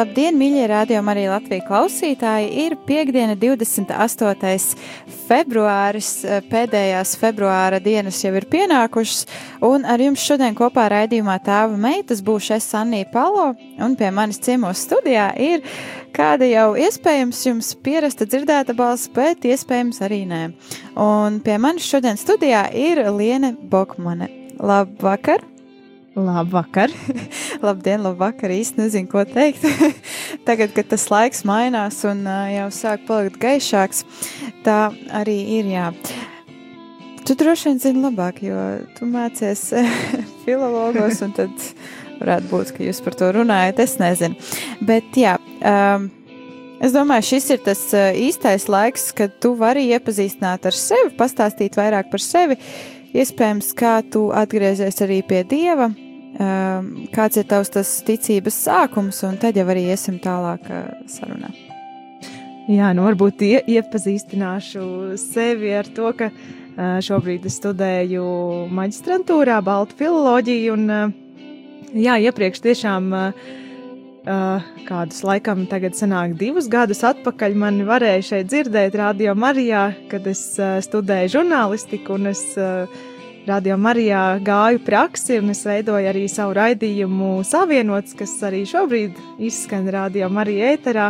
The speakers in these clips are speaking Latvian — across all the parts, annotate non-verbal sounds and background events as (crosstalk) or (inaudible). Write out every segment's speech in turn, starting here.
Labdien, mīļie rādījumi, arī Latvijas klausītāji! Ir piekdiena, 28. februāris, pēdējās februāra dienas jau ir pienākušas, un ar jums šodien kopā raidījumā tēva meitas būšu es Annija Palo, un pie manis ciemos studijā ir kāda jau iespējams jums pierasta dzirdēta balss, bet iespējams arī nē. Un pie manis šodien studijā ir Liene Bokmane. Labvakar! Labvakar! (laughs) Labdien, labvakar! Īsti nezinu, ko teikt. (laughs) Tagad, kad tas laiks mainās un jau sāk palikt gaišāks, tā arī ir jā. Tu droši vien zini labāk, jo tu mācies (laughs) filologos, un tad varētu būt, ka jūs par to runājat. Es nezinu. Bet jā. Um, Es domāju, šis ir tas īstais laiks, kad tu vari iepazīstināt ar sevi, pastāstīt vairāk par sevi, iespējams, kā tu atgriezies arī pie Dieva, kāds ir tavs tas ticības sākums, un tad jau arī iesim tālāk sarunā. Jā, nu varbūt ie, iepazīstināšu sevi ar to, ka šobrīd es studēju maģistrantūrā Baltu filoloģiju, un jā, iepriekš tiešām kādus laikam tagad sanāk divus gadus atpakaļ mani varēja šeit dzirdēt Radio Marijā, kad es studēju žurnālistiku, un es Radio Marijā gāju praksi, un es veidoju arī savu raidījumu savienots, kas arī šobrīd izskan Radio Marija ēterā,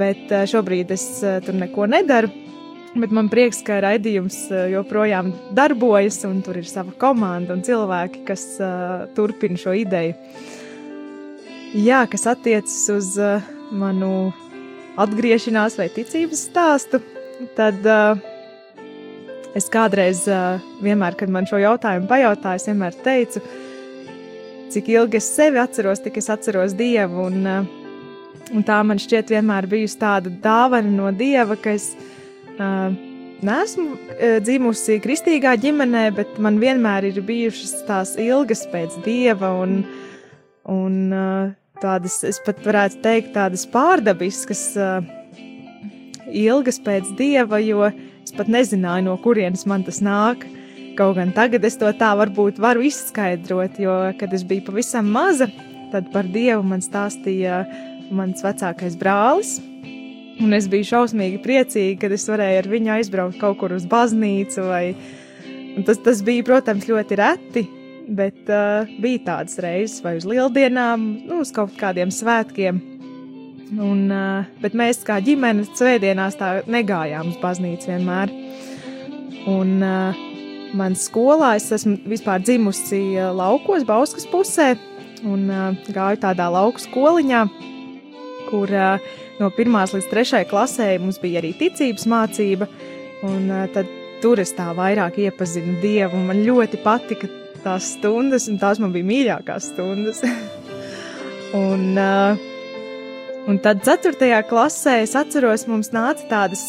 bet šobrīd es tur neko nedaru. Bet man prieks, ka raidījums joprojām darbojas, un tur ir sava komanda un cilvēki, kas uh, turpina šo ideju. Jā, kas attiecas uz uh, manu atgriešanās vai ticības stāstu, tad uh, es kādreiz, uh, vienmēr, kad man šo jautājumu pajautāja, es vienmēr teicu, cik ilgi es sevi atceros, tik es atceros Dievu. Un, uh, un tā man šķiet vienmēr bijusi tāda dāvana no Dieva, ka es uh, neesmu uh, dzimusi kristīgā ģimenē, bet man vienmēr ir bijušas tās ilgas pēc Dieva un, un uh, tādas, es pat varētu teikt, tādas pārdabiskas, uh, ilgas pēc dieva, jo es pat nezināju, no kurienes man tas nāk. Kaut gan tagad es to tā varbūt varu izskaidrot, jo, kad es biju pavisam maza, tad par dievu man stāstīja mans vecākais brālis. Un es biju šausmīgi priecīga, kad es varēju ar viņu aizbraukt kaut kur uz baznīcu. Vai... Tas, tas bija, protams, ļoti reti, bet uh, bija tādas reizes, vai uz lieldienām, nu, uz kaut kādiem svētkiem. Un, bet mēs kā ģimene svētdienās tā negājām uz baznīcu vienmēr. Un man skolā es esmu vispār dzimusi laukos, Bauskas pusē, un gāju tādā lauku skoliņā, kur no pirmās līdz trešajai klasē mums bija arī ticības mācība, un tad tur es tā vairāk iepazinu Dievu, un man ļoti patika tās stundas, un tās man bija mīļākās stundas. (laughs) un, uh, un tad 4. klasē es atceros, mums nāca tādas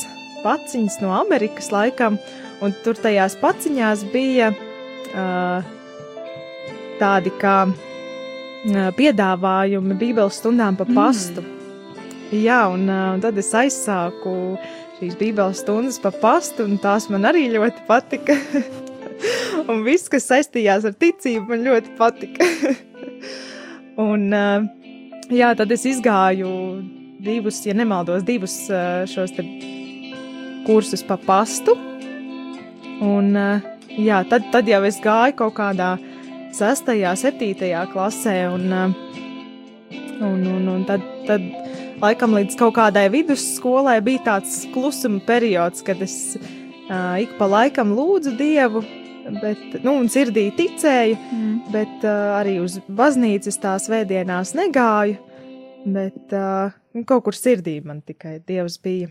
paciņas no Amerikas laikam, un tur tajās paciņās bija uh, tādi kā uh, piedāvājumi Bībeles stundām pa pastu. Mm. Jā, un, uh, un tad es aizsāku šīs Bībeles stundas pa pastu, un tās man arī ļoti patika. (laughs) un viss, kas saistījās ar ticību, man ļoti patika. (laughs) un, jā, tad es izgāju divus, ja nemaldos, divus šos kursus pa pastu. Un, jā, tad, tad jau es gāju kaut kādā 6. un 7. klasē, un, un, un, un tad, tad laikam līdz kaut kādai vidusskolai bija tāds klusuma periods, kad es uh, ik pa laikam lūdzu Dievu bet, nu, un sirdī ticēju, mm. bet uh, arī uz baznīcas tās vēdienās negāju. bet uh, kaut kur sirdī man tikai Dievs bija.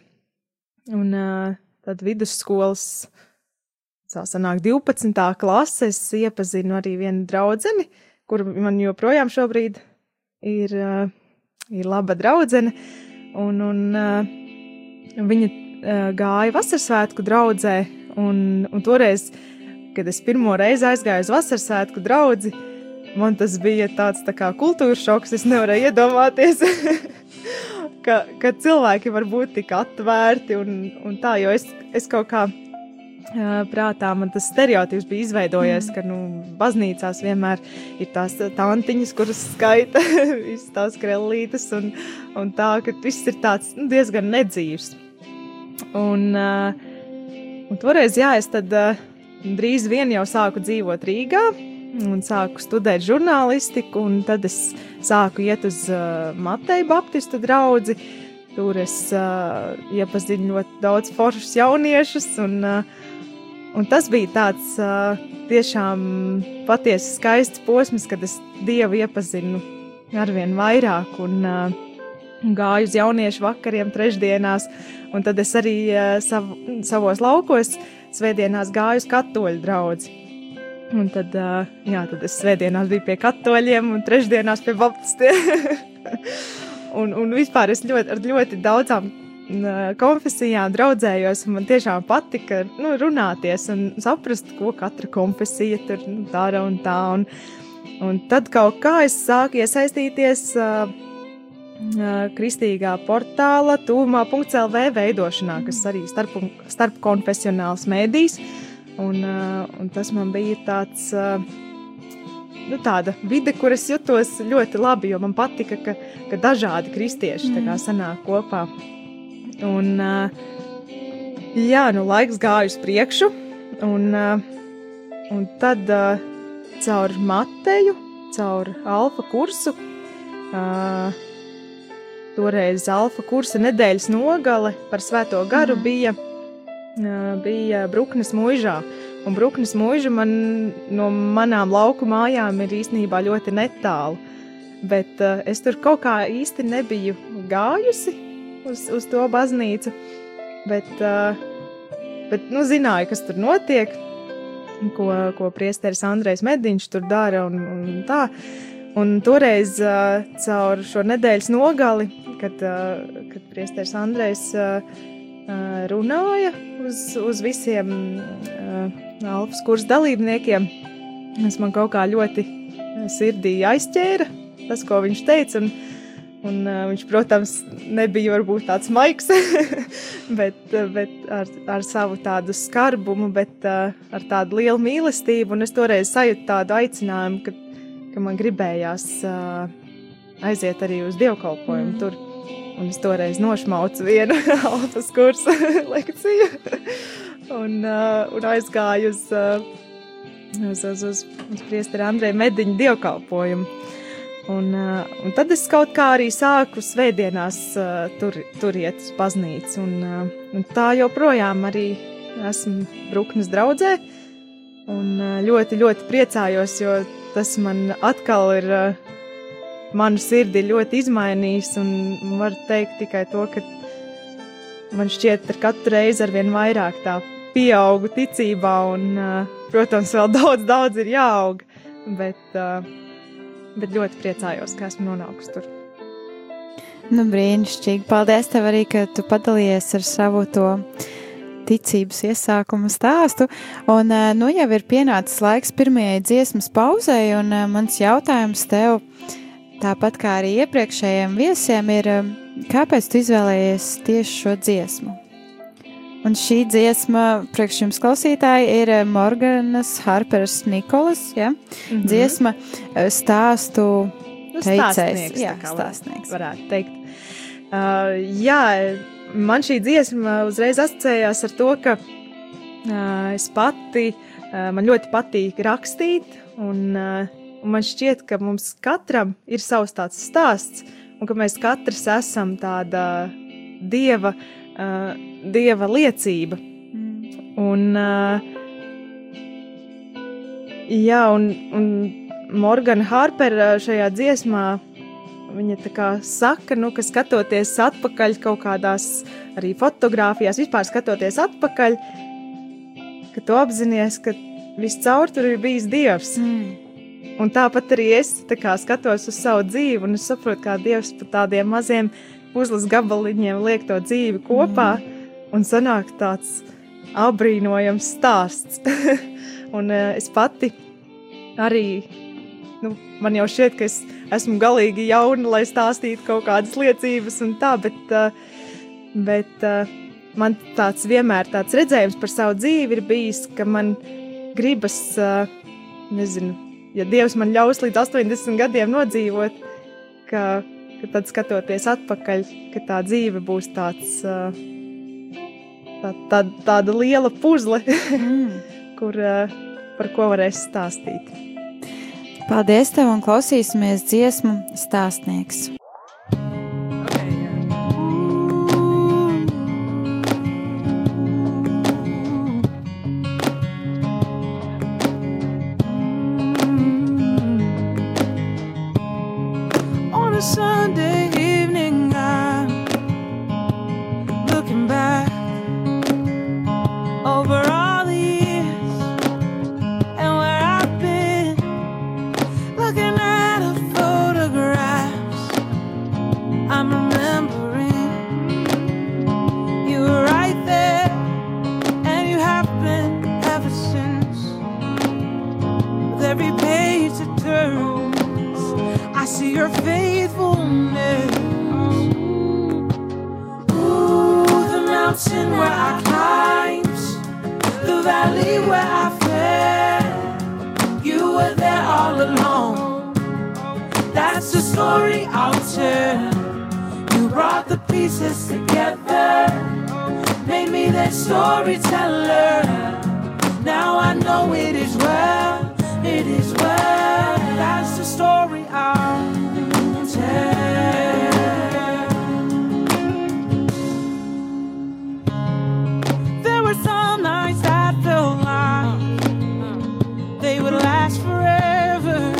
Un uh, tad vidusskolas, tā sanāk 12. klases, iepazinu arī vienu draudzeni, kur man joprojām šobrīd ir, uh, ir laba draudzene, un, un uh, viņa uh, gāja vasarasvētku draudzē, un, un toreiz, kad es pirmo reizi aizgāju uz vasarasvētku draudzi, man tas bija tāds tā kā kultūras šoks, es nevarēju iedomāties, (laughs) ka, ka cilvēki var būt tik atvērti un, un tā, jo es, es kaut kā prātā man tas stereotips bija izveidojies, mm. ka nu, baznīcās vienmēr ir tās tantiņas, kuras skaita (laughs) visas tās krellītes, un, un tā, ka viss ir tāds nu, diezgan nedzīvs. Un, un toreiz, jā, es tad drīz vien jau sāku dzīvot Rīgā, un sāku studēt žurnālistiku, un tad es sāku iet uz uh, Mateju Baptistu draugu. Tur es uh, iepazinu ļoti daudz foršus jauniešus, un, uh, un tas bija tāds uh, tiešām patiesi skaists posms, kad es Dievu iepazinu arvien vairāk, un uh, gāju uz jauniešu vakariem, trešdienās, un tad es arī uh, sav, savos laukos svētdienās gāju uz katoļu draugu. Un tad, jā, tad es svētdienās biju pie katoļiem un trešdienās pie baptistiem. (laughs) un, un vispār es ļoti, ar ļoti daudzām konfesijām draudzējos, un man tiešām patika nu, runāties un saprast, ko katra konfesija tur nu, dara un tā. Un, un tad kaut kā es sāku iesaistīties uh, kristīgā portāla tūmā.lv veidošanā, kas arī starp, starp konfesionāls mēdījis. Un, un tas man bija tāds, nu, tāda vide, kur es jutos ļoti labi, jo man patika, ka, ka dažādi kristieši mm. sanāk kopā. Un, jā, nu, laiks gāja uz priekšu, un, un tad caur Mateju, caur alfa kursu, uh, toreiz alfa kursa nedēļas nogale par svēto garu mm. bija bija Bruknes mūžā. Un Bruknes mūža man no manām lauku mājām ir īstenībā ļoti netālu. Bet es tur kaut kā īsti nebiju gājusi uz, uz to baznīcu. Bet, bet nu, zināju, kas tur notiek, ko, ko priesteris Andrejs Mediņš tur dara un, un tā. Un toreiz uh, caur šo nedēļas nogali, kad, kad priesteris Andrejs runāja uz, uz visiem Alfas kursa dalībniekiem. Tas man kaut kā ļoti sirdī aizķēra, tas, ko viņš teica. Un, un, uh, viņš, protams, nebija varbūt tāds maigs, (laughs) bet, bet ar, ar savu tādu skarbumu, bet uh, ar tādu lielu mīlestību. Un es toreiz sajūtu tādu aicinājumu, ka, ka man gribējās uh, aiziet arī uz dievkalpojumu mm. tur. Un es toreiz nošmaucu vienu (laughs) alfas kursa (laughs) lekciju un, uh, un aizgāju uz, uh, uz, uz, uz, uz priesteri Andreja Mediņa dievkalpojumu. Un, uh, un tad es kaut kā arī sāku svētdienās uh, tur, tur iet uz baznīcu. Un, uh, un tā joprojām arī esmu Bruknes draudzē. Un uh, ļoti, ļoti priecājos, jo tas man atkal ir uh, manu sirdi ļoti izmainījis. Un varu teikt tikai to, ka man šķiet, ka katru reizi ar vien vairāk tā pieaugu ticībā, un, protams, vēl (laughs) daudz, daudz ir jāaug. Bet, bet ļoti priecājos, ka esmu nonākusi tur. Nu, brīnišķīgi. Paldies tev arī, ka tu padalījies ar savu to ticības iesākumu stāstu. Un nu jau ir pienācis laiks pirmajai dziesmas pauzei, un mans jautājums tev Tāpat kā arī iepriekšējiem viesiem, ir um, kāpēc tu izvēlējies tieši šo dziesmu? Un šī dziesma, priekš jums klausītāji, ir uh, Morganas Harperas Nikolas, ja? Mm -hmm. dziesma uh, stāstu nu, teicējs. Jā, stāstnieks. Varētu teikt. Uh, jā, man šī dziesma uzreiz asociējās ar to, ka uh, es pati, uh, man ļoti patīk rakstīt un uh, Un man šķiet, ka mums katram ir savs tāds stāsts, un ka mēs katrs esam tāda dieva, uh, dieva liecība. Mm. Un, uh, jā, un, un Morgana Harpera šajā dziesmā viņa tā kā saka, nu, ka skatoties atpakaļ kaut kādās arī fotografijās, vispār skatoties atpakaļ, ka tu apzinājies, ka viscaur tur ir bijis Dievs. Mm. Un tāpat arī es kā, skatos uz savu dzīvi, un es saprotu, kā Dievs pa tādiem maziem puzles gabaliņiem liek to dzīvi kopā, mm. un sanāk tāds apbrīnojams stāsts. (laughs) un uh, es pati arī, nu, man jau šķiet, ka es esmu galīgi jauna, lai stāstītu kaut kādas liecības un tā, bet, uh, bet uh, man tāds vienmēr tāds redzējums par savu dzīvi ir bijis, ka man gribas, uh, nezinu, ja Dievs man ļaus līdz 80 gadiem nodzīvot, ka, ka tad skatoties atpakaļ, ka tā dzīve būs tāds, tā, tā, tāda liela puzle, mm. (laughs) kur, par ko varēs stāstīt. Paldies tev un klausīsimies dziesmu stāstnieks. It's a story I'll turn. You brought the pieces together, made me the storyteller. Now I know it is well, it is well. That's the story I'll tell. There were some nights that felt like they would last forever,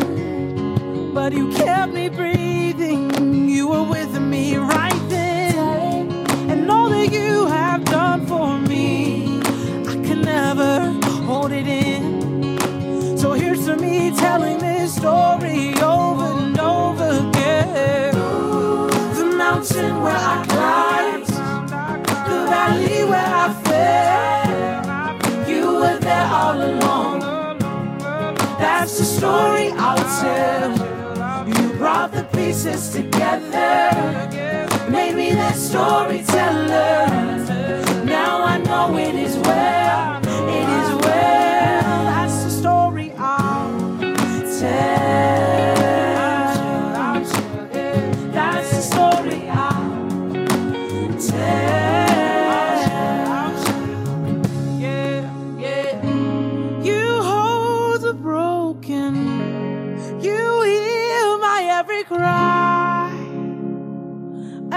but you kept me. all alone. That's the story I'll tell. You brought the pieces together, made me that storyteller. Now I know it is well.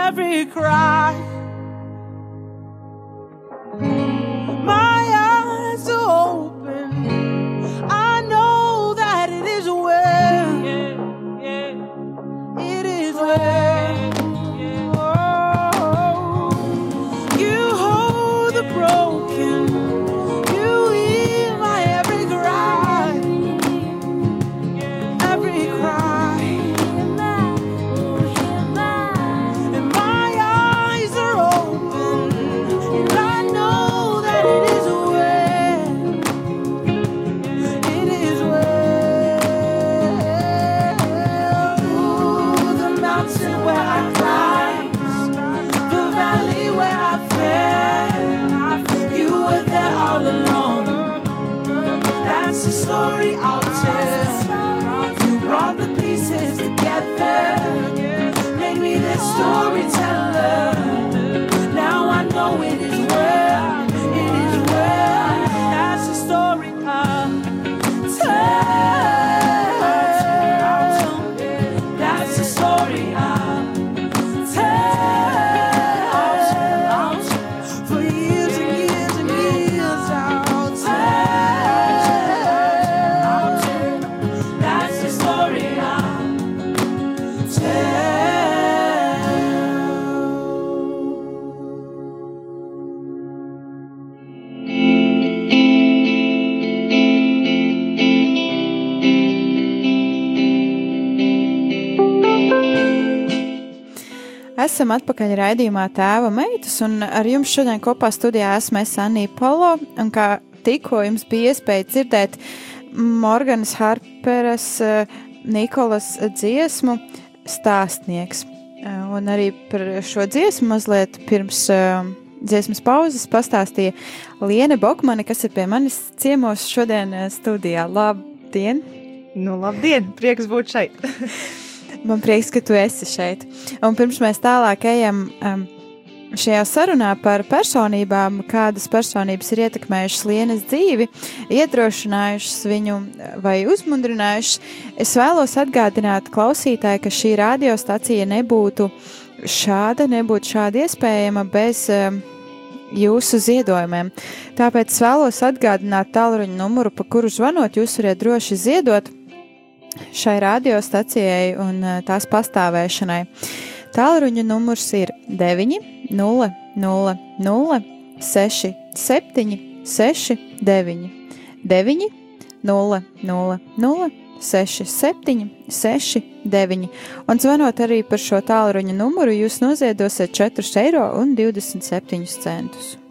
every cry. Esam atpakaļ raidījumā Tēva meitas, un ar jums šodien kopā studijā esmu es Anija Polo, un kā tikko jums bija iespēja dzirdēt Morganas Harperas uh, Nikolas dziesmu stāstnieks. Uh, un arī par šo dziesmu mazliet pirms uh, dziesmas pauzes pastāstīja Liene Bokmane, kas ir pie manis ciemos šodien studijā. Labdien! Nu, labdien! Prieks būt šeit! (laughs) Man prieks, ka tu esi šeit. Un pirms mēs tālāk ejam um, šajā sarunā par personībām, kādas personības ir ietekmējušas Lienas dzīvi, iedrošinājušas viņu vai uzmundrinājušas, es vēlos atgādināt klausītāji, ka šī radiostacija nebūtu šāda, nebūtu šāda iespējama bez um, jūsu ziedojumiem. Tāpēc vēlos atgādināt tālruņa numuru, pa kuru zvanot, jūs varat droši ziedot šai radiostacijai un eh, tās pastāvēšanai. Tālruņa numurs ir 9, 0, 0, 0, 6, 7, 6, 9, 9, 0, 0, 0, 6, 7, 6, 9. Un zvanot arī par šo tālruņa numuru, jūs noziedosiet 4,27 eiro.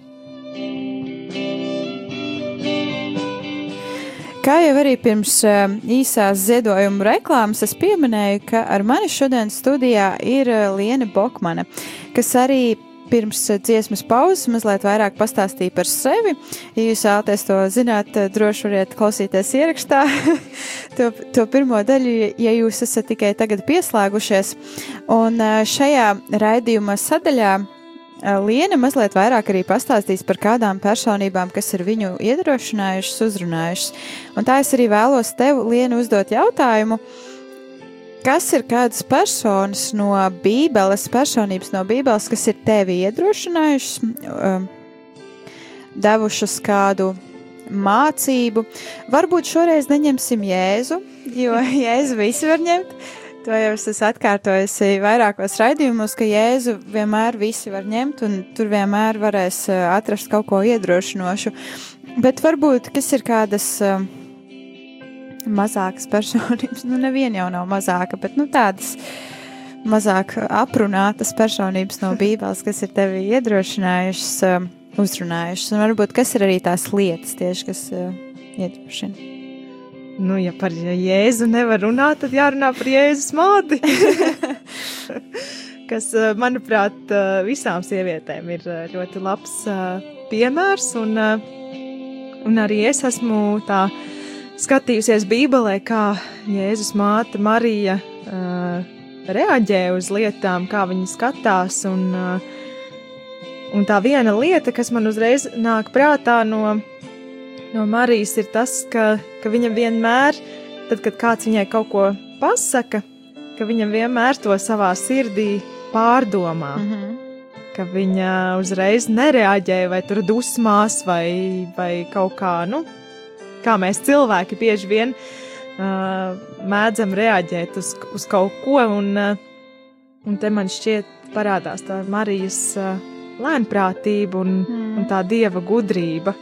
Kā jau arī pirms uh, īsās ziedojuma reklāmas, es pieminēju, ka ar mani šodien studijā ir uh, Liene Bokmane, kas arī pirms uh, dziesmas pauzes mazliet vairāk pastāstīja par sevi. Ja jūs vēlaties to zināt, droši variet klausīties ierakstā (laughs) to, to pirmo daļu, ja jūs esat tikai tagad pieslēgušies. Un šajā raidījuma sadaļā Eh, Liena mazliet vairāk arī pastāstīs par kādām personībām, kas ir viņu iedrošinājušas, uzrunājušas. Un tā es arī vēlos tev, Liena, uzdot jautājumu. Kas ir kādas personas no Bībeles, personības no Bībeles, kas ir tevi iedrošinājušas, um, devušas kādu mācību? Varbūt šoreiz neņemsim Jēzu, jo (laughs) Jēzu visi var ņemt, To jau es esmu atkārtojusi vairākos raidījumos, ka Jēzu vienmēr visi var ņemt, un tur vienmēr varēs eh, atrast kaut ko iedrošinošu. Bet varbūt kas ir kādas uh, mazākas personības, nu, neviena jau nav mazāka, bet nu, tādas mazāk aprunātas personības no Bībeles, kas ir tevi iedrošinājušas, uh, uzrunājušas, un varbūt kas ir arī tās lietas tieši, kas iedrošina. Nu, ja par Jēzu nevar runāt, tad jārunā par Jēzus māti. (laughs) Kas, eh, manuprāt, eh, visām sievietēm ir eh, ļoti labs piemērs. Un, un arī es esmu tā skatījusies Bībelē, kā Jēzus māte Marija reaģē uz lietām, kā viņa skatās. Un, un tā viena lieta, kas man uzreiz nāk prātā no no Marijas ir tas, ka, ka viņa vienmēr, tad, kad kāds viņai kaut ko pasaka, ka viņa vienmēr to savā sirdī pārdomā. Mm -hmm. Ka viņa uzreiz nereaģēja vai tur dusmās vai, vai kaut kā, nu, kā mēs cilvēki bieži vien uh, mēdzam reaģēt uz, uz kaut ko, un, uh, un te man šķiet parādās tā Marijas uh, lēnprātība un, mm. un tā dieva gudrība.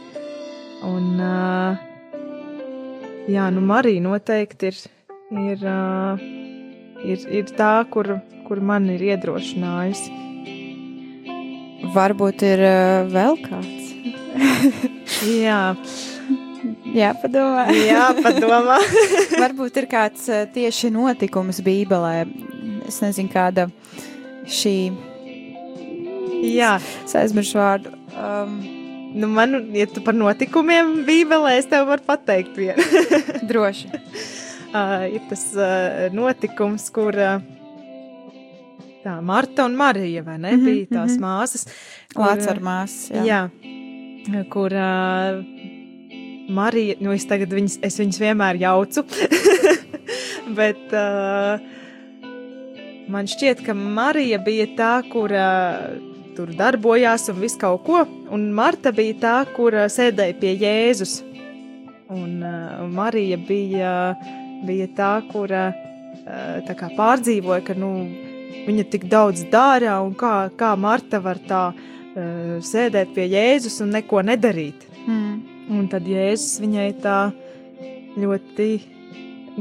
Un, jā, nu, Marija noteikti ir, ir, ir, ir tā, kur, kur man ir iedrošinājusi. Varbūt ir vēl kāds. (laughs) (laughs) jā. Jāpadomā. (laughs) Jāpadomā. Varbūt ir kāds tieši notikums Bībelē. Es nezinu, kāda šī. Jā, es aizmirsu vārdu. Um, Nu, man, ja tu par notikumiem Bībelē, es tev varu pateikt vienu. (laughs) Droši. Uh, (laughs) ir tas uh, notikums, kur uh, tā Marta un Marija, vai ne, mm -hmm, bija tās mm -hmm. māsas. Lāc ar māsas, jā. jā. Kur uh, Marija, nu es tagad viņas, es viņas vienmēr jaucu, (laughs) bet uh, man šķiet, ka Marija bija tā, kur uh, tur darbojās un visu kaut ko. Un Marta bija tā, kur sēdēja pie Jēzus. Un uh, Marija bija, bija tā, kur uh, tā kā pārdzīvoja, ka nu, viņa tik daudz dara un kā, kā Marta var tā uh, sēdēt pie Jēzus un neko nedarīt. Mm. Un tad Jēzus viņai tā ļoti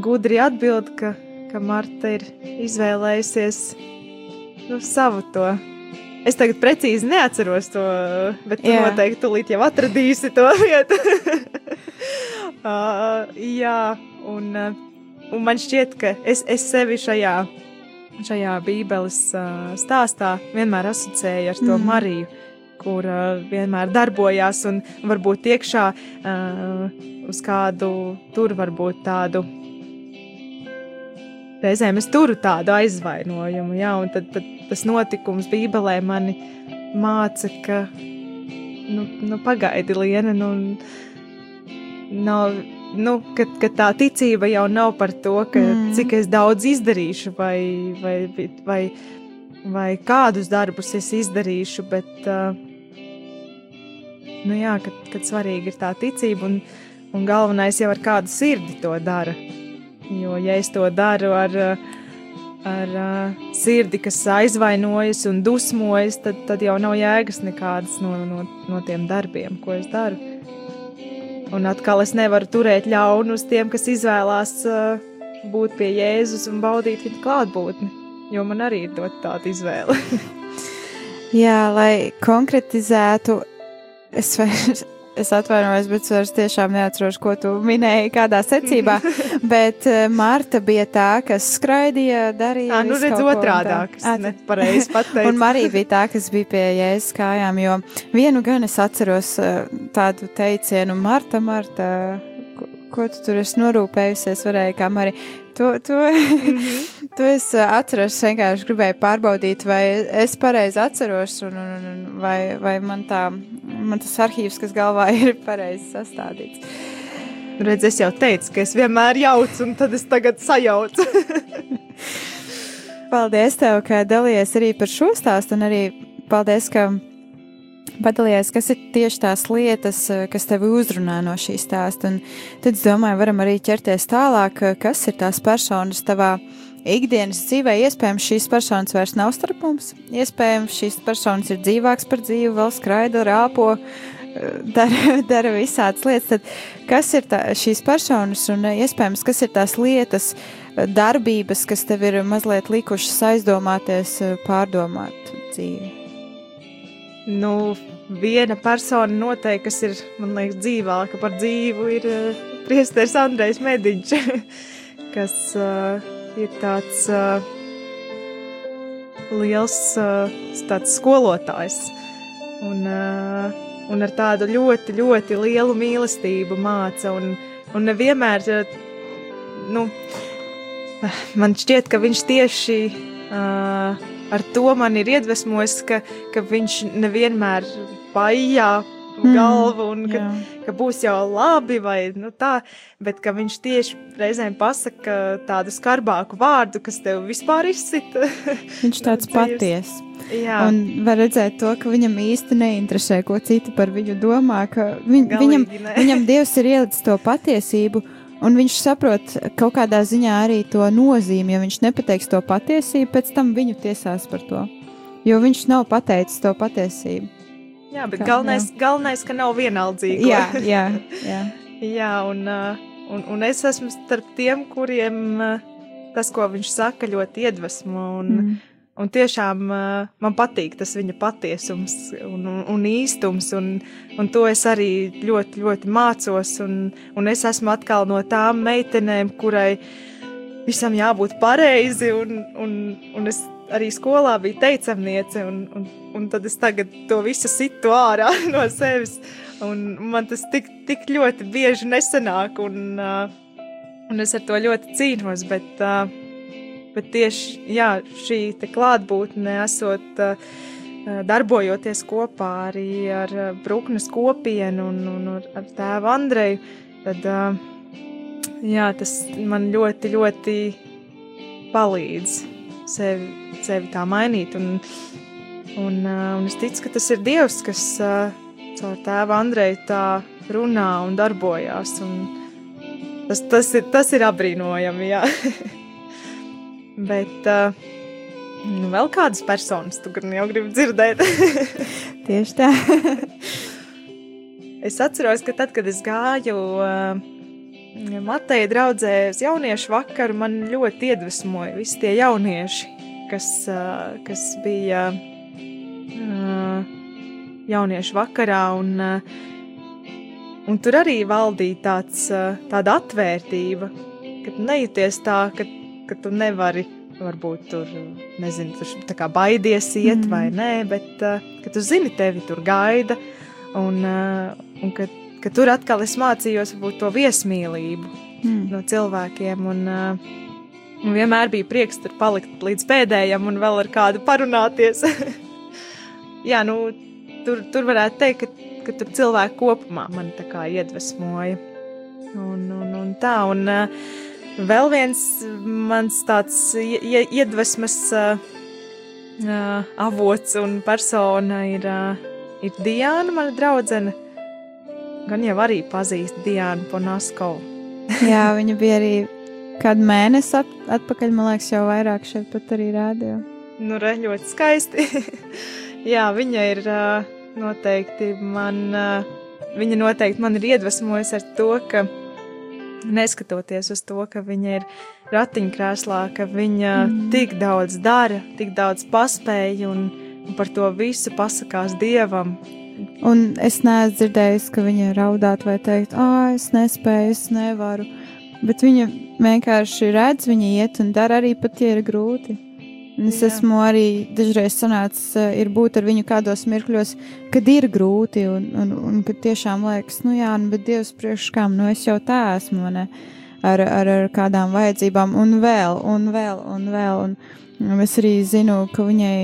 gudri atbild, ka, ka Marta ir izvēlējusies nu, savu to. Es tagad precīzi neatceros to, bet tu jā. noteikti tulīt jau atradīsi to vietu. uh, (laughs) jā, un, uh, un man šķiet, ka es, es sevi šajā, šajā bībeles uh, stāstā vienmēr asociēju ar to mm. Mariju, kur uh, vienmēr darbojās un varbūt iekšā uh, uz kādu tur varbūt tādu reizēm es turu tādu aizvainojumu, ja, un tad, tad tas notikums Bībelē mani māca, ka, nu, nu pagaidi, Liena, nu, nav, nu, ka, ka tā ticība jau nav par to, ka mm. cik es daudz izdarīšu vai, vai, vai, vai kādus darbus es izdarīšu, bet, uh, nu jā, kad, kad svarīgi ir tā ticība un, un galvenais jau ar kādu sirdi to dara. Jo, ja es to daru ar, ar sirdi, kas aizvainojas un dusmojas, tad, tad jau nav jēgas nekādas no, no, no tiem darbiem, ko es daru. Un atkal es nevaru turēt ļaunu uz tiem, kas izvēlās būt pie Jēzus un baudīt viņa klātbūtni, jo man arī ir dot tāda izvēle. (laughs) Jā, lai konkretizētu, es vairs Es atvainojos, bet es tiešām neatceros, ko tu minēji, kādā secībā. (laughs) bet uh, Marta bija tā, kas skraidīja, darīja. Jā, nu redz otrādāk, es nepareizi (laughs) pateicu. un Marija bija tā, kas bija pie jēzus kājām, jo vienu gan es atceros uh, tādu teicienu, Marta, Marta, ko, tu tur esi norūpējusies, varēja kā Marija. To, to, mm -hmm. (laughs) to es uh, atceros, vienkārši gribēju pārbaudīt, vai es pareizi atceros, un, un, un vai, vai man, tā, man tas arhīvs, kas galvā (laughs) ir pareizi sastādīts. Redz, es jau teicu, ka es vienmēr jaucu, un tad es tagad sajaucu. (laughs) paldies tev, ka dalījies arī par šo stāstu, un arī paldies, ka padalījies, kas ir tieši tās lietas, eh, kas tevi uzrunā no šīs stāsta. Un tad es domāju, varam arī ķerties tālāk, eh, kas ir tās personas tavā ikdienas dzīvē. Iespējams, šīs personas vairs nav starp mums. Iespējams, šīs personas ir dzīvākas par dzīvi, vēl skraida, rāpo, eh, (laughs) dara, dara visādas lietas. Tad kas ir tā, šīs personas un iespējams, kas ir tās lietas, darbības, kas tev ir mazliet likušas aizdomāties, pārdomāt dzīvi? Nu, viena persona noteikti, kas ir, man liekas, dzīvāka par dzīvu, ir uh, priesteris Andrejs Mediņš, (laughs) kas uh, ir tāds uh, liels uh, tāds skolotājs. Un, uh, un ar tādu ļoti, ļoti lielu mīlestību māca. Un, un nevienmēr, uh, nu, man šķiet, ka viņš tieši uh, ar to man ir iedvesmojis, ka, ka viņš nevienmēr paijā mm, galvu un ka, jā. ka būs jau labi vai nu tā, bet ka viņš tieši reizēm pasaka tādu skarbāku vārdu, kas tev vispār izsita. (laughs) Viņš tāds paties. Jā. Un var redzēt to, ka viņam īsti neinteresē, ko citi par viņu domā, ka viņ, Galīgi, viņam, ne. viņam Dievs ir ielicis to patiesību, Un viņš saprot kaut kādā ziņā arī to nozīmi, ja viņš nepateiks to patiesību, pēc tam viņu tiesās par to. Jo viņš nav pateicis to patiesību. Jā, bet Kā, galvenais, jā. galvenais, ka nav vienaldzīgi. Jā, jā, jā. (laughs) jā un, uh, un, un es esmu starp tiem, kuriem uh, tas, ko viņš saka, ļoti iedvesmo. Un, mm. Un tiešām uh, man patīk tas viņa patiesums un, un, un īstums, un, un to es arī ļoti, ļoti mācos. Un, un es esmu atkal no tām meitenēm, kurai visam jābūt pareizi, un, un, un es arī skolā biju teicamniece, un, un, un tad es tagad to visu situ ārā (laughs) no sevis. Un man tas tik, tik ļoti bieži nesanāk, un, uh, un es ar to ļoti cīnos. Bet, uh, Bet tieši jā, šī klātbūtne, esot uh, darbojoties kopā arī ar Brūknes kopienu un, un ar tēvu Andreju, tad jā, tas man ļoti, ļoti palīdz sevi, sevi tā mainīt. Un, un, un es ticu, ka tas ir Dievs, kas caur tēvu Andreju tā runā un darbojās. Un tas, tas, ir, tas ir apbrīnojami. (laughs) Bet uh, nu, vēl kādas personas tu jau gribi dzirdēt? (laughs) Tieši tā. (laughs) es atceros, ka tad, kad es gāju uh, Mateja draudzē uz jauniešu vakaru, man ļoti iedvesmoja visi tie jaunieši, kas, uh, kas bija uh, jauniešu vakarā, un, uh, un tur arī valdīja tāds, uh, tāda atvērtība, ka nejūties tā, ka, ka tu nevari varbūt tur, nezinu, tā kā baidies iet mm. vai nē, bet uh, ka tu zini, tevi tur gaida, un, uh, un ka, ka tur atkal es mācījos varbūt to viesmīlību mm. no cilvēkiem, un, uh, un vienmēr bija prieks tur palikt līdz pēdējam un vēl ar kādu parunāties. (laughs) Jā, nu, tur, tur varētu teikt, ka, ka tur cilvēki kopumā man tā kā iedvesmoja. Un, un, un tā, un vēl viens mans tāds iedvesmas uh, avots un persona ir, uh, ir Diana, mana draudzene. Gan jau arī pazīst Diānu Ponaskovu. (laughs) (laughs) Jā, viņa bija arī kādu mēnesi at atpakaļ, man liekas, jau vairāk šeit pat arī rādīja. Nu, re, ļoti skaisti. (laughs) Jā, viņa ir uh, noteikti man, uh, viņa noteikti man ir iedvesmojusi ar to, ka neskatoties uz to, ka viņa ir ratiņkrēslā, ka viņa mm. tik daudz dara, tik daudz paspēja un, un par to visu pasakās Dievam. Un es neesmu dzirdējis, ka viņa raudātu vai teikt, ah, es nespēju, es nevaru. Bet viņa vienkārši redz, viņa iet un dara arī pat, ja ir grūti. Es Jā. esmu arī dažreiz sanācis, eh, ir būt ar viņu kādos mirkļos, kad ir grūti un, un, un kad tiešām liekas, nu jā, nu, bet Dievs priekš kam, nu es jau tā esmu, ne, ar, ar, ar kādām vajadzībām un vēl, un vēl, un vēl. Un, un es arī zinu, ka viņai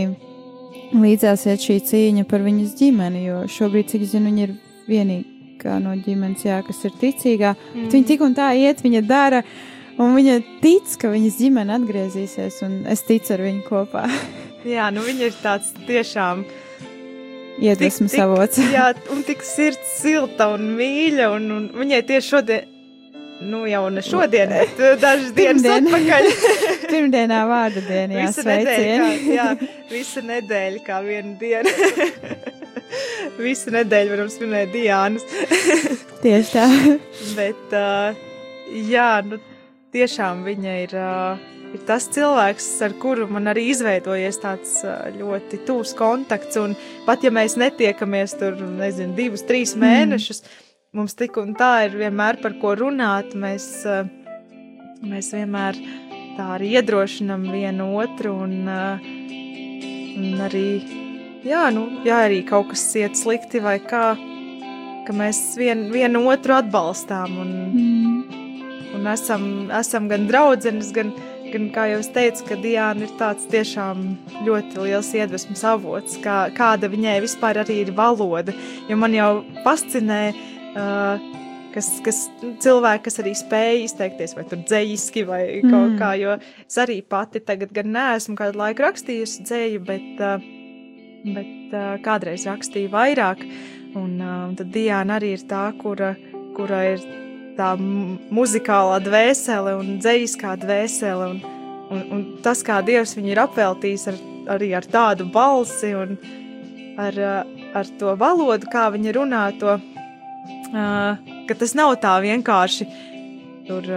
līdzās iet šī cīņa par viņas ģimeni, jo šobrīd, cik zinu, viņa ir vienīgā no ģimenes, jā, kas ir ticīgā. Mm. Viņa tik un tā iet, viņa dara. Uh, Un viņa tic, ka viņas ģimene atgriezīsies, un es ticu ar viņu kopā. (laughs) jā, nu viņa ir tāds tiešām iedvesmas avots. jā, un tik sirds silta un mīļa, un, un viņai tieši šodien, nu jau ne šodien, bet uh, dažas dienas atpakaļ. (laughs) Pirmdienā vārda diena, jā, kā, (laughs) jā, visa nedēļa kā viena diena. Visu nedēļu varam svinēt Diānas. Tieši tā. Bet, uh, jā, nu, tiešām viņa ir, ir tas cilvēks, ar kuru man arī izveidojies tāds ļoti tūs kontakts. Un pat ja mēs netiekamies tur, nezinu, divus, trīs mm. mēnešus, mums tik un tā ir vienmēr par ko runāt. Mēs, mēs vienmēr tā arī iedrošinam vienu otru un, un arī, jā, nu, jā, arī kaut kas iet slikti vai kā, ka mēs vien, vienu otru atbalstām. Un, mm un esam, esam gan draudzenes, gan, gan, kā jau es teicu, ka Diana ir tāds tiešām ļoti liels iedvesmas avots, kā, kāda viņai vispār arī ir valoda, jo man jau fascinē, uh, kas, kas cilvēki, kas arī spēja izteikties, vai tur dzējiski, vai mm. kaut kā, jo es arī pati tagad gan neesmu kādu laiku rakstījusi dzēju, bet, uh, bet uh, kādreiz rakstīju vairāk, un, uh, un tad Diana arī ir tā, kura, kura ir tā muzikālā dvēsele un dzīskā dvēsele. Un, un, un tas, kā Dievs viņu ir apveltījis ar, arī ar tādu balsi un ar, ar to valodu, kā viņa runā to, ka tas nav tā vienkārši tur,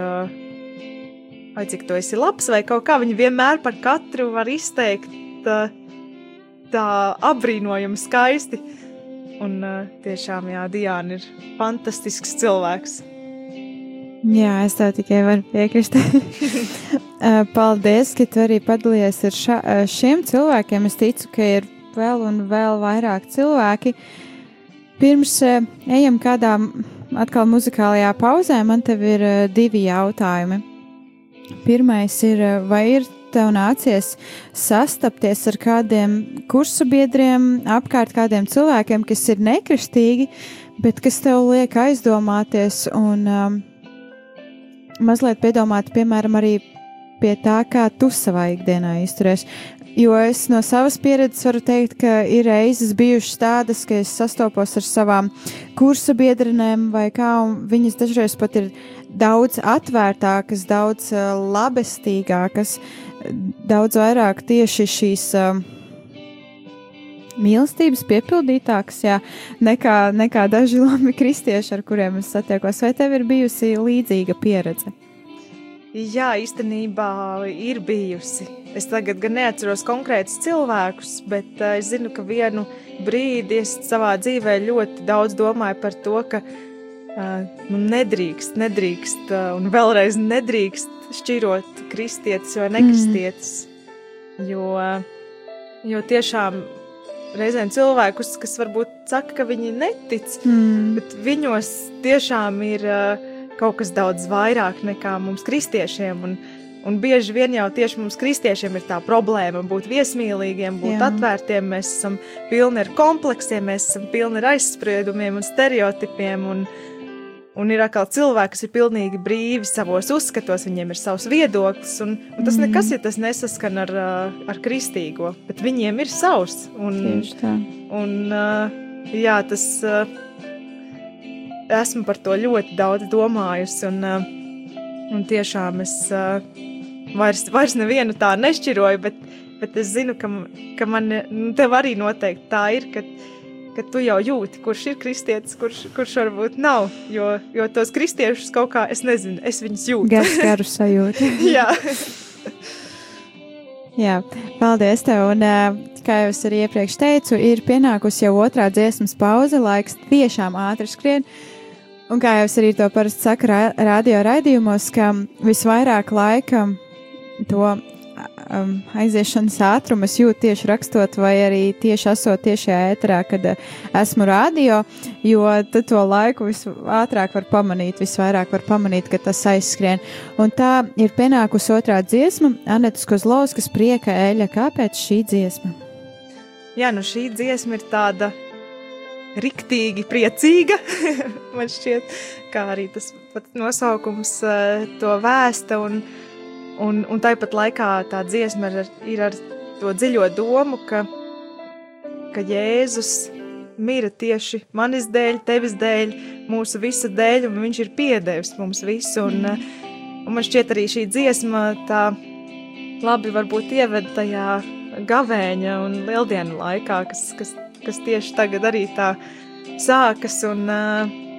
vai cik tu esi labs, vai kaut kā viņa vienmēr par katru var izteikt uh, tā apbrīnojami skaisti. Un tiešām, jā, Diana ir fantastisks cilvēks. Jā, es tev tikai varu piekrist. (laughs) Eh, paldies, ka tu arī padalījies ar ša, eh, šiem cilvēkiem. Es ticu, ka ir vēl un vēl vairāk cilvēki. Pirms eh, ejam kādā atkal muzikālajā pauzē, man te ir divi jautājumi. Pirmais ir, vai ir tev nācies sastapties ar kādiem kursu biedriem, apkārt kādiem cilvēkiem, kas ir nekristīgi, bet kas tev liek aizdomāties un um, mazliet piedomāt, piemēram, arī pie tā, kā tu savā ikdienā izturies. Jo es no savas pieredzes varu teikt, ka ir reizes bijušas tādas, ka es sastopos ar savām kursa biedrenēm, vai kā, un viņas dažreiz pat ir daudz atvērtākas, daudz uh, labestīgākas, daudz vairāk tieši šīs. Uh, mīlestības piepildītāks jā, nekā, nekā daži labi kristieši, ar kuriem es satiekos. Vai tev ir bijusi līdzīga pieredze? jā, īstenībā ir bijusi. Es tagad gan neatceros konkrētus cilvēkus, bet uh, es zinu, ka vienu brīdi es savā dzīvē ļoti daudz domāju par to, ka uh, nu, nedrīkst, nedrīkst uh, un vēlreiz nedrīkst šķirot kristietis vai nekristietis. Mm. Jo, jo tiešām reizēm cilvēkus, kas varbūt saka, ka viņi netic, mm. bet viņos tiešām ir uh, kaut kas daudz vairāk nekā mums kristiešiem. Un, un bieži vien jau tieši mums kristiešiem ir tā problēma būt viesmīlīgiem, būt Jā. atvērtiem. Mēs esam pilni ar kompleksiem, mēs esam pilni ar aizspriedumiem un stereotipiem. Un, Un ir atkal cilvēki, kas ir pilnīgi brīvi savos uzskatos, viņiem ir savs viedoklis. Un, un tas mm. nekas, ja tas nesaskan ar, ar kristīgo, bet viņiem ir savs. Un, Tieši tā. Un, jā, tas esmu par to ļoti daudz domājusi. Un, un tiešām es vairs, vairs nevienu tā nešķiroju, bet, bet es zinu, ka, ka man tev arī noteikti tā ir. Ka, ka tu jau jūti, kurš ir kristietis, kurš, kurš varbūt nav. Jo, jo tos kristiešus kaut kā, es nezinu, es viņus jūtu. Garu, garu sajūtu. (laughs) Jā. Jā, paldies tev. Un, kā jau es arī iepriekš teicu, ir pienākusi jau otrā dziesmas pauze, laiks tiešām ātri skrien. Un kā jau es arī to parasti saku radio raidījumos, ka visvairāk laika to um, aiziešanas ātrumu es jūtu tieši rakstot, vai arī tieši esot tiešajā ēterā, kad uh, esmu rādio, jo tad to laiku visātrāk var pamanīt, visvairāk var pamanīt, ka tas aizskrien. Un tā ir pienākusi otrā dziesma, Anetas Kozlovskas prieka eļa. Kāpēc šī dziesma? Jā, nu šī dziesma ir tāda riktīgi priecīga. (laughs) Man šķiet, kā arī tas nosaukums uh, to vēsta. Un, uh, Un, un tāpat laikā tā dziesma ir, ir ar to dziļo domu, ka, ka Jēzus mira tieši manis dēļ, tevis dēļ, mūsu visa dēļ, un viņš ir piedevis mums visu. Un, un man šķiet arī šī dziesma tā labi varbūt ieved tajā gavēņa un lieldienu laikā, kas, kas, kas tieši tagad arī tā sākas. Un, uh,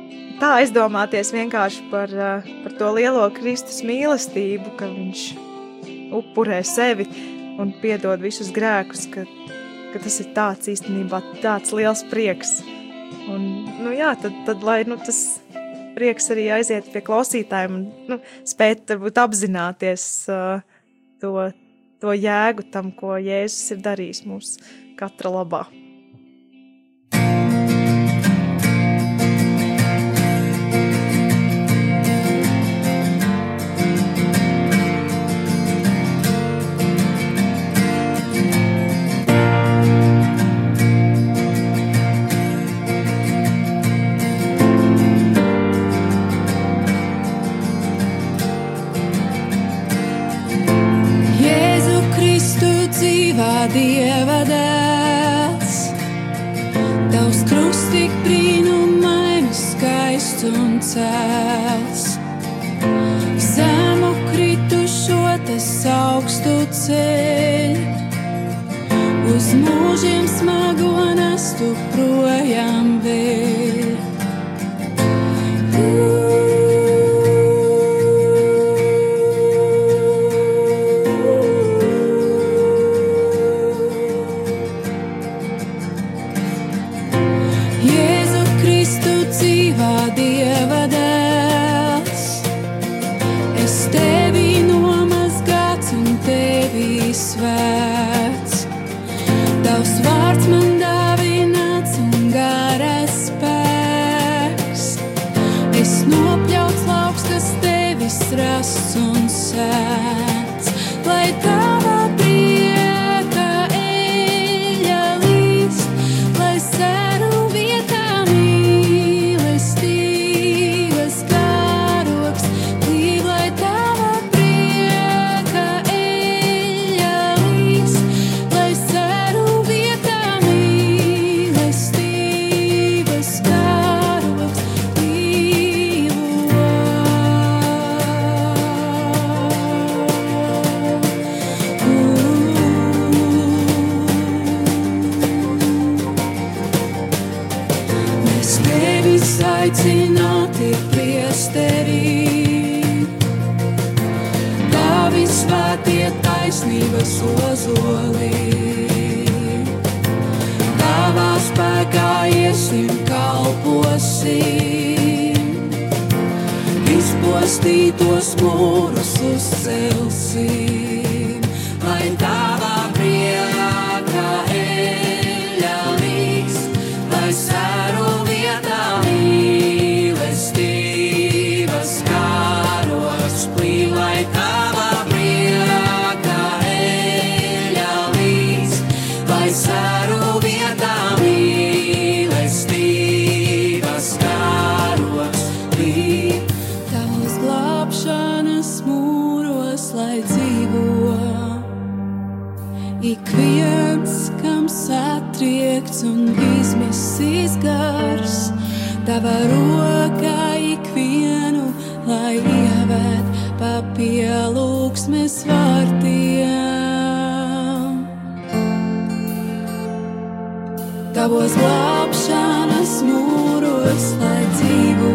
tā aizdomāties vienkārši par, eh, par to lielo Kristus mīlestību, ka viņš upurē sevi un piedod visus grēkus, ka, ka tas ir tāds īstenībā tāds liels prieks. Un, nu jā, tad, tad lai nu, tas prieks arī aiziet pie klausītājiem un nu, spēt varbūt apzināties uh, to, to jēgu tam, ko Jēzus ir darījis mūsu katra labā. Tava roka ikvienu, lai ievēt pa pielūgsmes vārtiem. Tavos glābšanas mūros, lai dzīvo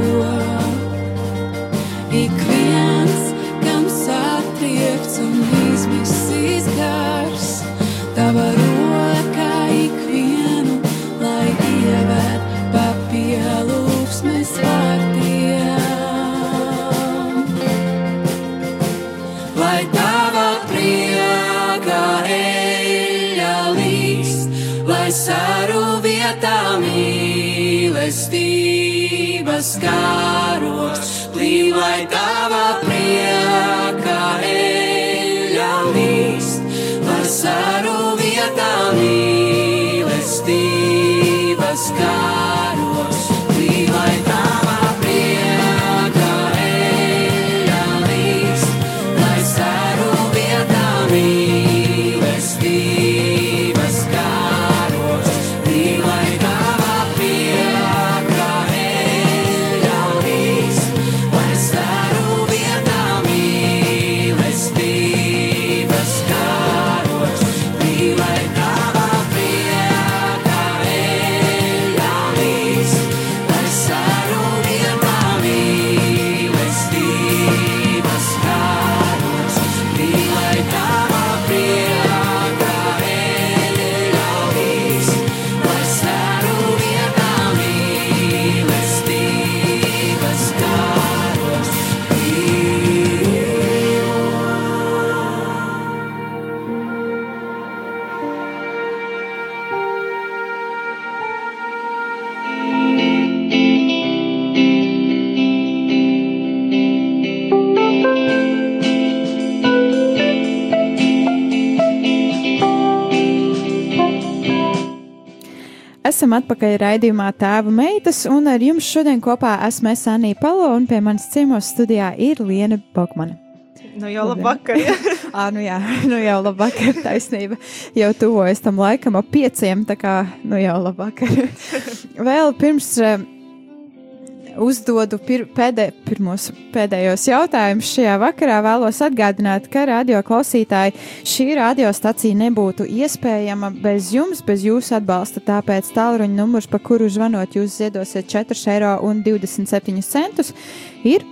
mīlestības kāroks, plī, Esam atpakaļ raidījumā Tēva meitas, un ar jums šodien kopā esmu es Anija Palo, un pie manas ciemos studijā ir Liena Bokmana. Nu, jau labvakar. Ja? Ā, nu jā, nu jau labvakar, taisnība. Jau tuvojas tam laikam ap pieciem, tā kā, nu jau labvakar. (laughs) Vēl pirms uh, uzdodu pir pēdē, pirmos pēdējos jautājumus šajā vakarā, vēlos atgādināt, ka radio klausītāji šī radiostacija nebūtu iespējama bez jums, bez jūsu atbalsta. Tāpēc tālruņa numurs, pa kuru zvanot, jūs ziedosiet 4,27 eiro, ir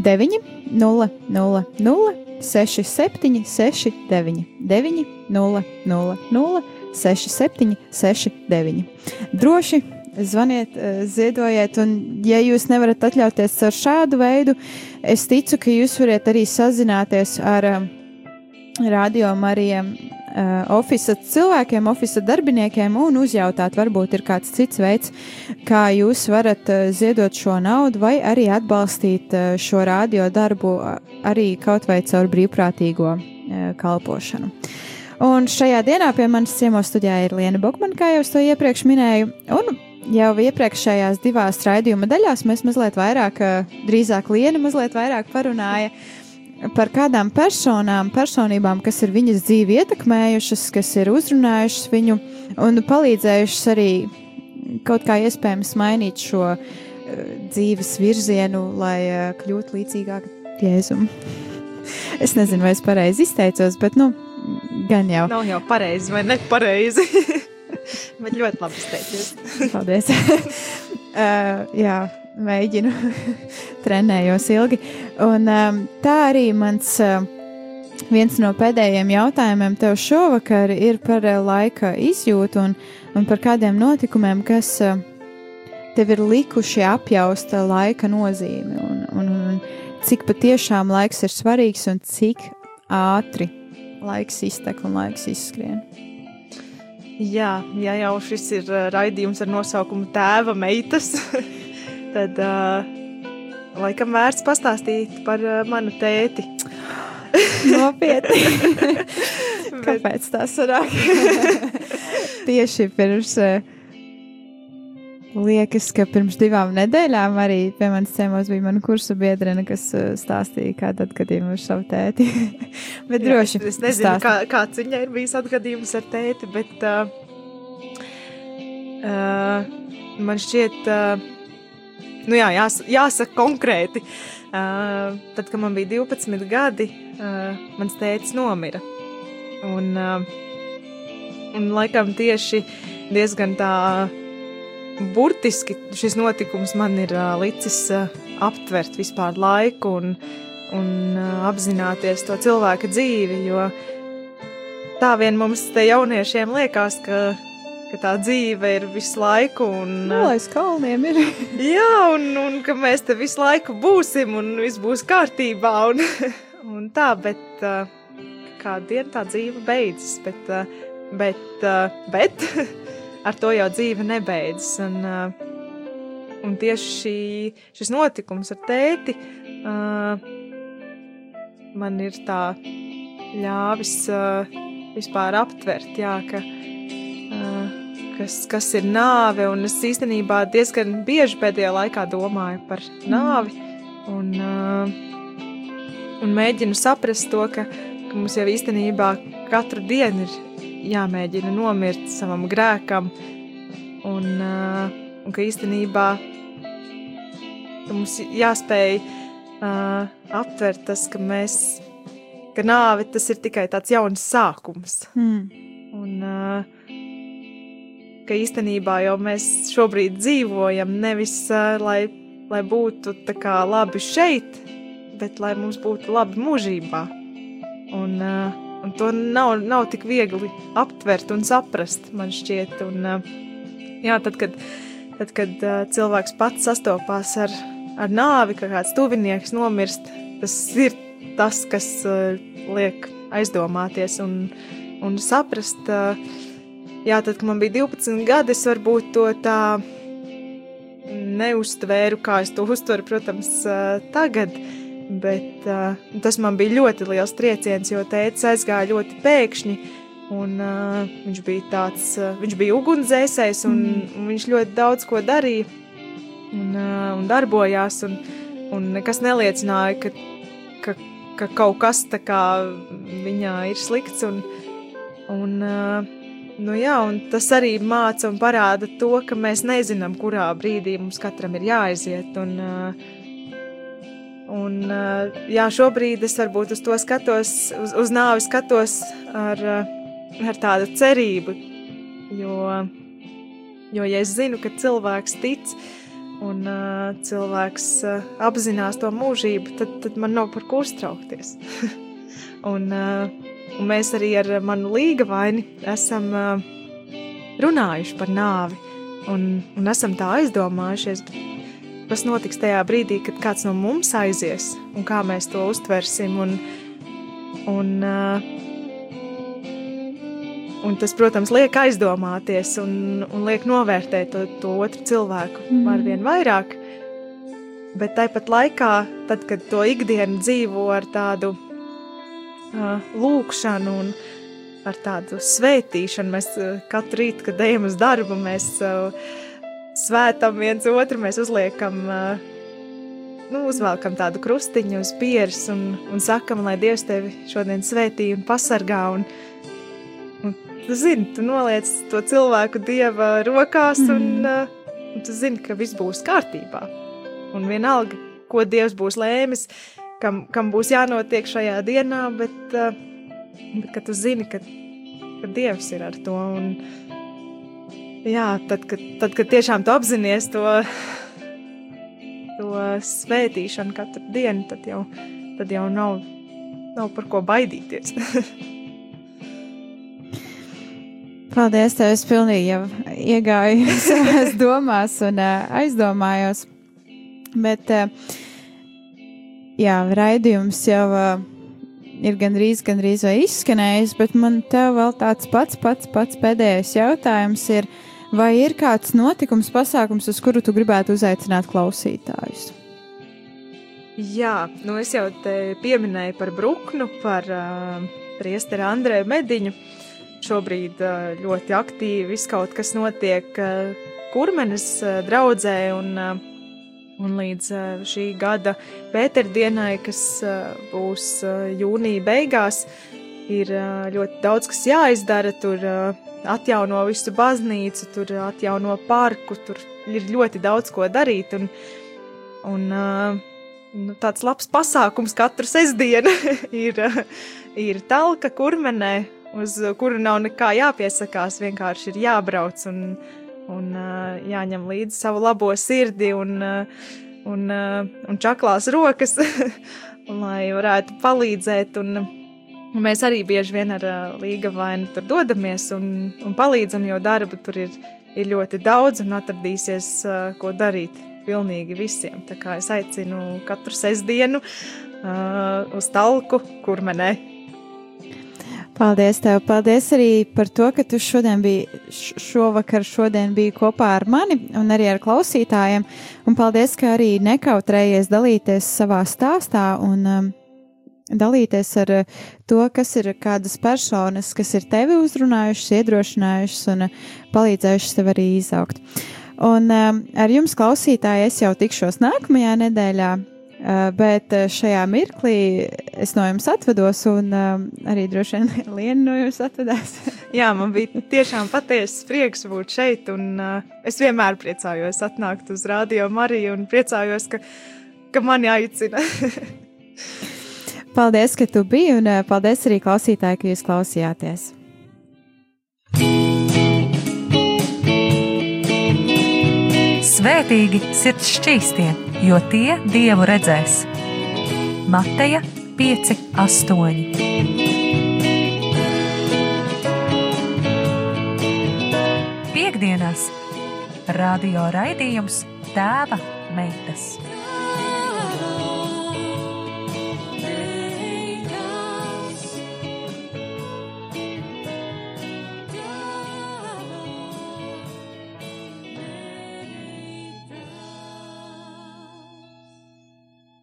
9, 0, 0, 0, 6, 7, 6, 9, 9, 0, 0, 0, 6, 7, 6, 9. Droši zvaniet, eh, ziedojiet, un, ja jūs nevarat atļauties ar šādu veidu, es ticu, ka jūs varat arī sazināties ar um, radio Marijam. Uh, ofisa cilvēkiem, ofisa darbiniekiem un uzjautāt, varbūt ir kāds cits veids, kā jūs varat ziedot šo naudu, vai arī atbalstīt šo radio darbu arī kaut vai caur brīvprātīgo kalpošanu. Un šajā dienā pie manis ciemos studijā ir Liena Bokmana, kā jau to iepriekš minēju. Un jau iepriekšējās divās raidījuma daļās mēs mazliet vairāk, drīzāk Liena mazliet vairāk parunāja par kādām personām, personībām, kas ir viņas dzīvi ietekmējušas, kas ir uzrunājušas viņu un palīdzējušas arī kaut kā iespējams mainīt šo uh, dzīves virzienu, lai uh, kļūtu līdzīgāk Jēzum. (laughs) es nezinu, vai es pareizi izteicos, bet nu, gan jau. Nav jau pareizi vai nepareizi. (laughs) Bet ļoti labi izteicies. Paldies. (laughs) uh, jā, mēģinu, (laughs) trenējos ilgi. Un um, tā arī mans uh, viens no pēdējiem jautājumiem tev šovakar ir par eh, laika izjūtu un, un par kādiem notikumiem, kas eh, tev ir likuši apjaust laika nozīmi un, un, un cik patiešām laiks ir svarīgs un cik ātri laiks iztek un laiks izskrien. Jā, ja jau šis ir uh, raidījums ar nosaukumu Tēva meitas, (laughs) tad uh, laikam vērts pastāstīt par uh, manu tēti. (laughs) Nopietni. (laughs) Kāpēc tā sanāk? Tieši pirms, uh, liekas, ka pirms divām nedēļām arī pie manis ciemos bija mana kursa biedrene, kas uh, stāstīja kādu atgadījumu ar savu tēti. (laughs) bet droši. Jā, es, es nezinu, stāsti. kā, kāds viņai ir bijis atgadījums ar tēti, bet uh, uh, man šķiet, uh, nu jā, jās, jāsaka konkrēti. Uh, tad, kad man bija 12 gadi, uh, mans tētis nomira. Un, uh, un laikam tieši diezgan tā burtiski šis notikums man ir uh, licis uh, aptvert vispār laiku un, un uh, apzināties to cilvēka dzīvi, jo tā vien mums te jauniešiem liekas, ka, ka tā dzīve ir visu laiku un, Nu, lai uz kalniem ir. (laughs) jā, un, un ka mēs te visu laiku būsim un viss būs kārtībā un, (laughs) un tā, bet uh, kādu dienu tā dzīve beidzas, bet, uh, bet, uh, bet (laughs) ar to jau dzīve nebeidzas. Un, uh, un tieši šī, šis notikums ar tēti uh, man ir tā ļāvis uh, vispār aptvert, jā, ka, uh, kas, kas ir nāve. Un es īstenībā diezgan bieži pēdējā laikā domāju par nāvi un, uh, un mēģinu saprast to, ka, ka mums jau īstenībā katru dienu ir jāmēģina nomirt savam grēkam, un, uh, un ka īstenībā ka mums jāspēj uh, aptvert tas, ka mēs, ka nāve tas ir tikai tāds jauns sākums, Hmm. un uh, ka īstenībā jau mēs šobrīd dzīvojam nevis, uh, lai, lai būtu tā kā labi šeit, bet lai mums būtu labi mūžībā, un uh, Un to nav, nav tik viegli aptvert un saprast, man šķiet. Un, uh, jā, tad, kad, tad, kad uh, cilvēks pats sastopās ar, ar nāvi, ka kāds tuvinieks nomirst, tas ir tas, kas uh, liek aizdomāties un, un saprast. Jā, tad, kad man bija 12 gadi, es varbūt to tā neuztvēru, kā es to uztveru, protams, tagad. Bet uh, tas man bija ļoti liels trieciens, jo tēvs aizgāja ļoti pēkšņi. Un, uh, viņš bija tāds, uh, viņš bija ugunsdzēsējs, un, un viņš ļoti daudz ko darīja un, uh, un darbojās. Un, un nekas neliecināja, ka, ka, ka kaut kas tā kā viņā ir slikts. Un, un, uh, nu jā, un tas arī māca un parāda to, ka mēs nezinām, kurā brīdī mums katram ir jāaiziet. Un, uh, Un, uh, jā, šobrīd es varbūt uz to skatos, uz, uz nāvi skatos ar, uh, ar tādu cerību. Jo, jo, ja es zinu, ka cilvēks tic un uh, cilvēks apzinās to mūžību, tad, tad man nav par ko uztraukties. (laughs) un, un mēs arī ar manu līga vaini esam runājuši par nāvi un, un esam tā aizdomājušies. Bet, kas notiks tajā brīdī, kad kāds no mums aizies, un kā mēs to uztversim. Un, un, uh, un tas, protams, liek aizdomāties un, un liek novērtēt to, to otru cilvēku mm. ar vien vairāk. Bet tāpat laikā, tad, kad to ikdienu dzīvo ar tādu uh, lūkšanu un ar tādu svētīšanu, mēs uh, katru rītu, kad ejam uz darbu, mēs uh, svētam viens otru, mēs uzliekam, nu, uzvelkam tādu krustiņu uz pieres un, un sakam, lai Dievs tevi šodien svētī un pasargā. Un, un tu zini, tu noliec to cilvēku Dieva rokās mm. un, un tu zini, ka viss būs kārtībā. Un vienalga, ko Dievs būs lēmis, kam, kam būs jānotiek šajā dienā, bet, bet ka tu zini, ka, ka Dievs ir ar to un, Jā, tad, kad, tad, kad tiešām tu apzinājies to, to svētīšanu katru dienu, tad jau, tad jau nav, nav par ko baidīties. (laughs) Paldies, tev es pilnīgi jau iegāju (laughs) savās domās un uh, aizdomājos. Bet, uh, jā, raidījums jau uh, ir gandrīz, gandrīz vai izskanējis, bet man te vēl tāds pats, pats, pats pēdējais jautājums ir, vai ir kāds notikums, pasākums, uz kuru tu gribētu uzaicināt klausītājus? Jā, nu es jau te pieminēju par Bruknu, par uh, priesteri Andrēju Mediņu. Šobrīd uh, ļoti aktīvi viss kaut kas notiek uh, kurmenes uh, draudzē un, uh, un līdz uh, šī gada pēterdienai, kas uh, būs uh, jūnija beigās, ir ļoti daudz kas jāizdara. Tur atjauno visu baznīcu, tur atjauno parku, tur ir ļoti daudz ko darīt. Un, un, nu, tāds labs pasākums katru sestdienu (laughs) ir, ir talka kurmenē, uz kuru nav nekā jāpiesakās, vienkārši ir jābrauc un, un jāņem līdzi savu labo sirdi un, un, un čaklās rokas, (laughs) lai varētu palīdzēt. Un, un mēs arī bieži vien ar Līga vainu tur dodamies un, un palīdzam, jo darba tur ir, ir ļoti daudz un atradīsies, ko darīt pilnīgi visiem. Tā kā es aicinu katru sestdienu uh, uz talku kurmenē. Paldies tev, paldies arī par to, ka tu šodien biji, šovakar šodien biji kopā ar mani un arī ar klausītājiem, un paldies, ka arī nekautrējies dalīties savā stāstā un um, dalīties ar to, kas ir kādas personas, kas ir tevi uzrunājušas, iedrošinājušas un palīdzējušas tev arī izaugt. Un um, ar jums, klausītāji, es jau tikšos nākamajā nedēļā, bet šajā mirklī es no jums atvados, un arī droši vien (laughs) Liena no jums atvedās. (laughs) Jā, man bija tiešām patiesas prieks būt šeit, un es vienmēr priecājos atnākt uz Rādio Mariju un priecājos, ka, ka mani aicina. (laughs) paldies, ka tu biji, un uh, paldies arī klausītāji, ka jūs klausījāties. Svētīgi sirds šķīstie, jo tie dievu redzēs. Mateja 5, 8. Piektdienās radio raidījums Tēva meitas.